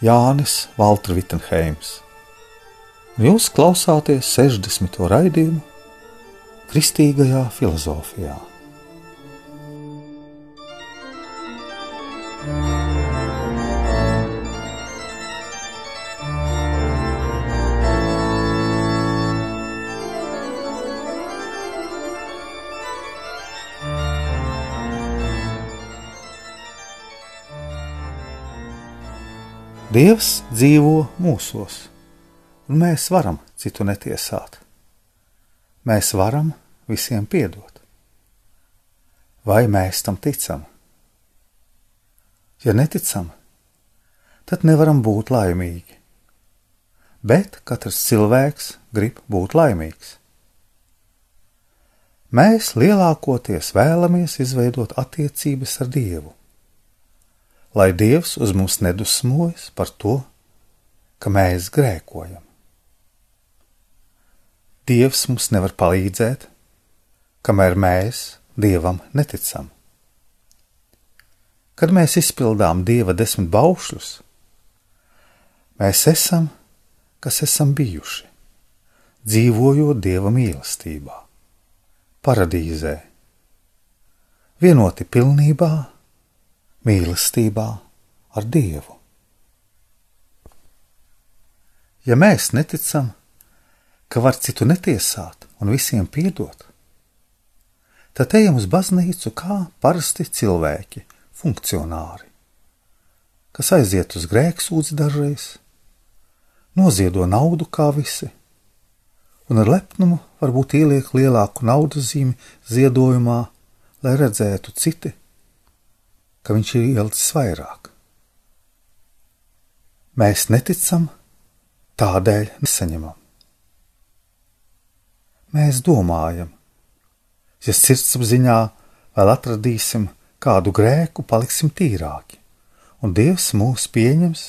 Jānis Valtra Vitsenheims. Jūs klausāties 60. raidījumu Kristīgajā filozofijā. Dievs dzīvo mūsos, un mēs varam citu netiesāt. Mēs varam visiem piedot. Vai mēs tam ticam? Ja neticam, tad nevaram būt laimīgi. Bet katrs cilvēks grib būt laimīgs. Mēs lielākoties vēlamies izveidot attiecības ar Dievu lai Dievs uz mums nedusmojas par to, ka mēs grēkojam. Dievs mums nevar palīdzēt, kamēr mēs Dievam neticam. Kad mēs izpildām Dieva desmit baušļus, mēs esam, kas esam bijuši, dzīvojot Dieva mīlestībā, paradīzē, vienoti pilnībā mīlestībā ar Dievu. Ja mēs neticam, ka var citu netiesāt un visiem piedot, tad ejam uz baznīcu kā parasti cilvēki, funkcionāri, kas aiziet uz grēksūdzi dažreiz, noziedo naudu kā visi, un ar lepnumu varbūt ieliek lielāku naudas zīmi ziedojumā, lai redzētu citi, ka viņš ir ielicis vairāk. Mēs neticam, tādēļ nesaņemam. Mēs domājam, ja sirdsapziņā vēl atradīsim kādu grēku, paliksim tīrāki, un Dievs mūs pieņems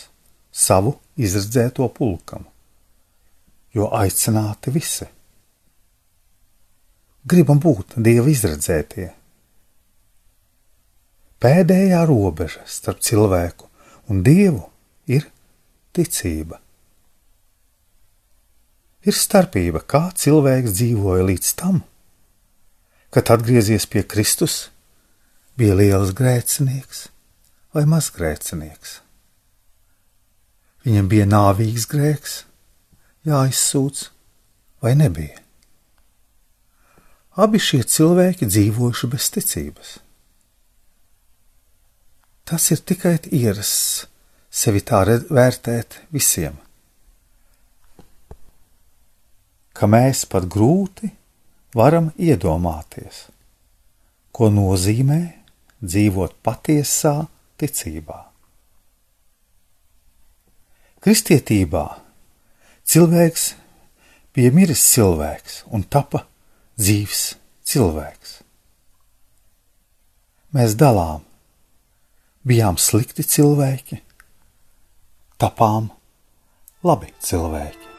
savu izredzēto pulkam, jo aicināti visi. Gribam būt Dieva izredzētie Pēdējā robeža starp cilvēku un dievu ir ticība. Ir starpība, kā cilvēks dzīvoja līdz tam, kad atgriezies pie Kristus, bija liels grēcinieks vai mazgrēcinieks. Viņam bija nāvīgs grēks, jāizsūdz vai nebija. Abi šie cilvēki dzīvojuši bez ticības. Tas ir tikai ierasts sevi tā vērtēt visiem, ka mēs pat grūti varam iedomāties, ko nozīmē dzīvot patiesā ticībā. Kristietībā cilvēks bija miris cilvēks un tapa dzīves cilvēks. Mēs dalām bijām slikti cilvēki, tapām labi cilvēki.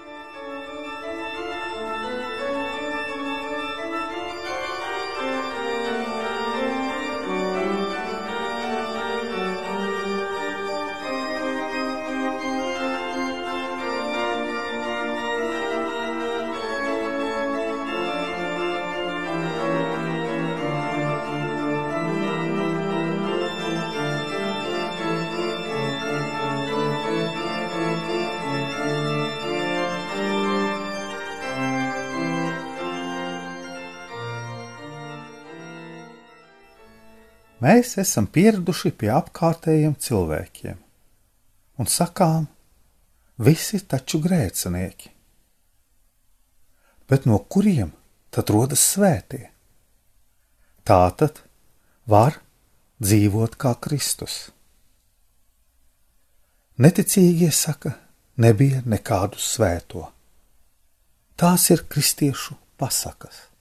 Mēs esam pieraduši pie apkārtējiem cilvēkiem un sakām, visi taču grēcinieki. Bet no kuriem tad rodas svētie? Tā tad var dzīvot kā Kristus. Neticīgie saka, nebija nekādu svēto. Tās ir kristiešu pasakas.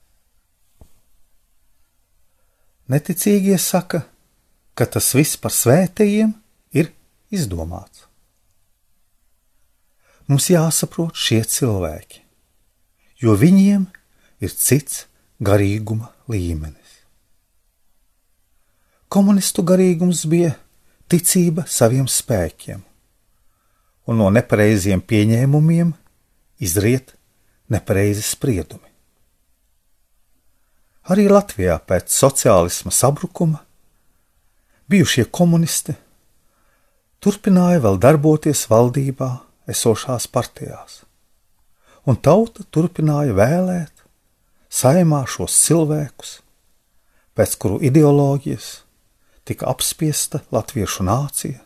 Neticīgie saka, ka tas viss par svētajiem ir izdomāts. Mums jāsaprot šie cilvēki, jo viņiem ir cits garīguma līmenis. Komunistu garīgums bija ticība saviem spēkiem, un no nepareiziem pieņēmumiem izriet nepareizi spriedumi. Arī Latvijā pēc sociālisma sabrukuma bijušie komunisti turpināja vēl darboties valdībā esošās partijās, un tauta turpināja vēlēt saimā šos cilvēkus, pēc kuru ideoloģijas tika apspiesta latviešu nācija,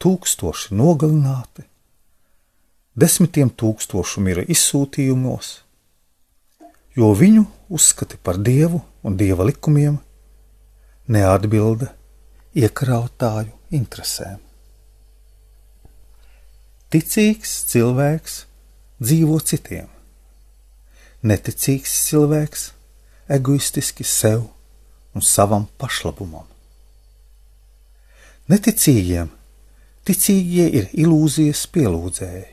tūkstoši nogalināti, desmitiem tūkstošu mira izsūtījumos, jo viņu uzskati par dievu un dieva likumiem neatbilda iekrautāju interesēm. Ticīgs cilvēks dzīvo citiem, neticīgs cilvēks egoistiski sev un savam pašlabumam. Neticīgiem ticīgie ir ilūzijas pielūdzēji.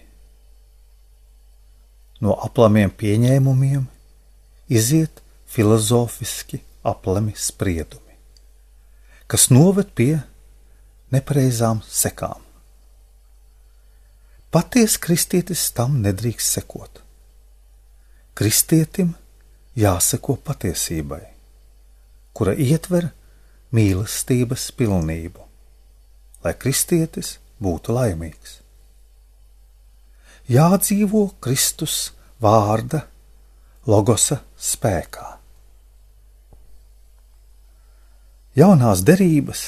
No aplamiem pieņēmumiem iziet filozofiski aplami spriedumi, kas noved pie nepareizām sekām. Patiesa kristietis tam nedrīkst sekot. Kristietim jāseko patiesībai, kura ietver mīlestības pilnību lai kristietis būtu laimīgs. Jādzīvo Kristus vārda, logosa spēkā. Jaunās derības,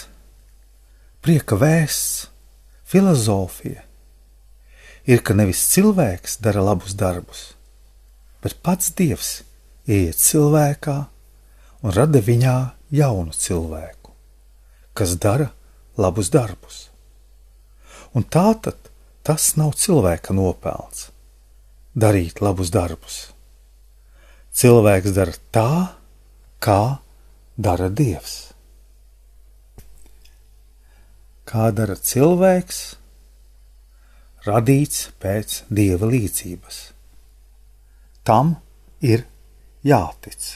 prieka vēsts, filozofija ir, ka nevis cilvēks dara labus darbus, bet pats Dievs ieiet cilvēkā un rada viņā jaunu cilvēku, kas dara labus darbus. Un tā tad tas nav cilvēka nopelns darīt labus darbus. Cilvēks dara tā, kā dara Dievs. Kā dara cilvēks, radīts pēc Dieva līdzības. Tam ir jātic.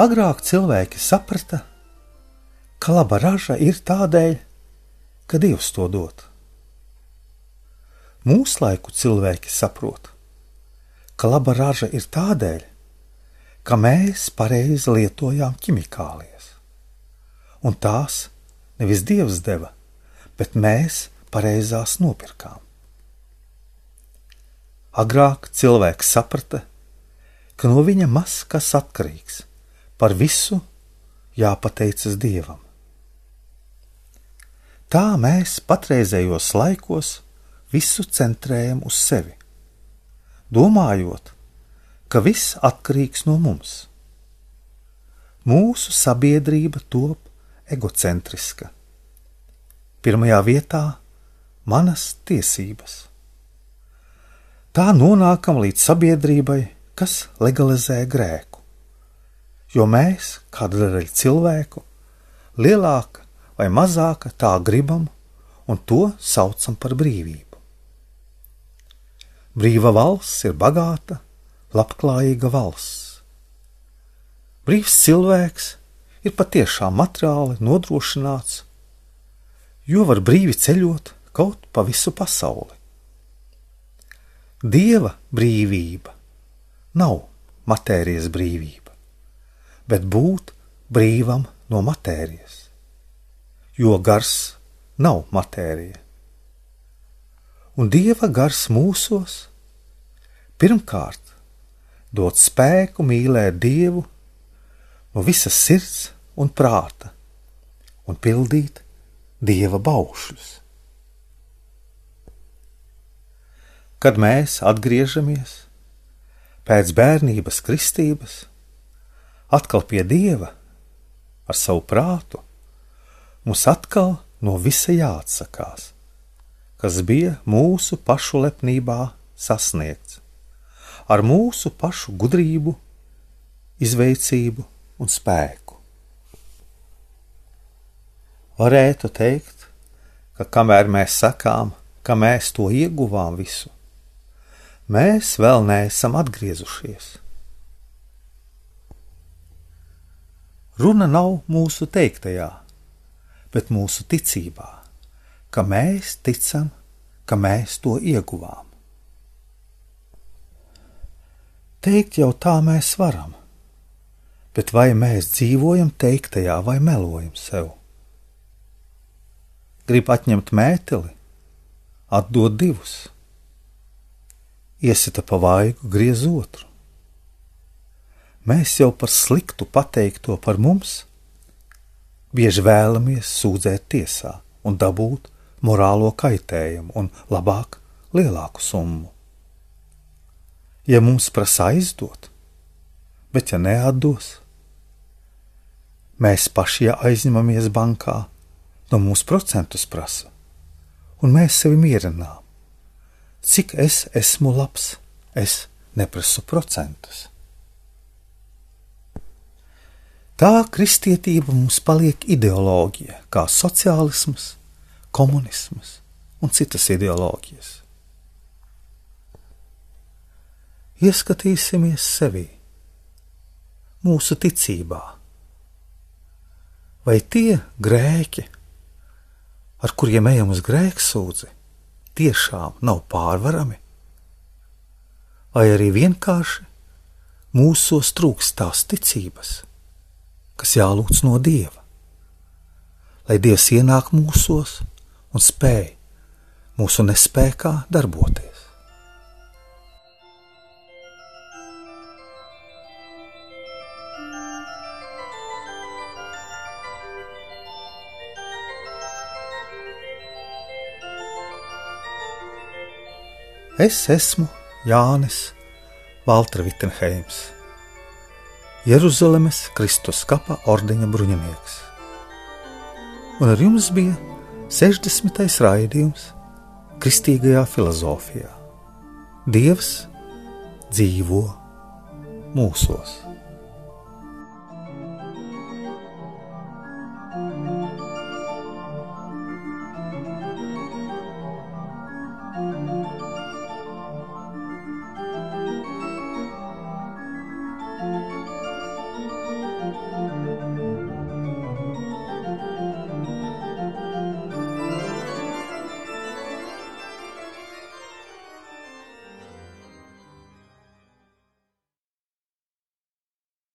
Agrāk cilvēki saprata, ka laba raža ir tādēļ, ka Dievs to dod. Mūslaiku cilvēki saprot, ka laba raža ir tādēļ, ka mēs pareizi lietojām ķimikālijas, un tās nevis Dievs deva, bet mēs pareizās nopirkām. Agrāk cilvēks saprata, ka no viņa maz kas atkarīgs Par visu jāpateicas Dievam. Tā mēs patreizējos laikos visu centrējam uz sevi, domājot, ka viss atkarīgs no mums. Mūsu sabiedrība top egocentriska. Pirmajā vietā manas tiesības. Tā nonākam līdz sabiedrībai, kas legalizē grēku jo mēs, kāda daļa cilvēku, lielāka vai mazāka tā gribam un to saucam par brīvību. Brīva valsts ir bagāta, labklājīga valsts. Brīvs cilvēks ir patiešām materiāli nodrošināts, jo var brīvi ceļot kaut pa visu pasauli. Dieva brīvība nav matērijas brīvība bet būt brīvam no matērijas, jo gars nav matērija. Un dieva gars mūsos pirmkārt dod spēku mīlēt Dievu no visas sirds un prāta un pildīt dieva baušļus. Kad mēs atgriežamies pēc bērnības kristības, atkal pie dieva ar savu prātu, mums atkal no visa jāatsakās, kas bija mūsu pašu lepnībā sasniegts, ar mūsu pašu gudrību, izveicību un spēku. Varētu teikt, ka kamēr mēs sakām, ka mēs to ieguvām visu, mēs vēl neesam atgriezušies. Runa nav mūsu teiktajā, bet mūsu ticībā, ka mēs ticam, ka mēs to ieguvām. Teikt jau tā mēs varam, bet vai mēs dzīvojam teiktajā vai melojam sev? grib atņemt mēteli, atdod divus. Iesita pa vaigu, griez otru. Mēs jau par sliktu pateikto par mums bieži vēlamies sūdzēt tiesā un dabūt morālo kaitējumu un labāk lielāku summu. Ja mums prasa aizdot, bet ja neatdos, mēs paši ja aizņemamies bankā, no mums procentus prasa, un mēs sevi mierinām. Cik es esmu labs, es neprasu procentus. Tā kristietība mums paliek ideoloģija, kā sociālisms, komunisms un citas ideoloģijas. Ieskatīsimies sevi, mūsu ticībā. Vai tie grēki, ar kuriem ejam uz grēksūdzi, tiešām nav pārvarami? Vai arī vienkārši mūsos trūkst tās ticības, kas jālūdz no Dieva, lai Dievs ienāk mūsos un spēj mūsu nespējā darboties? Es esmu Jānis Valtra Vitsenheims, Jeruzalemes Kristus kapa ordeņa bruņinieks. Un ar jums bija 60. raidījums Kristīgajā filozofijā. Dievs dzīvo mūsos!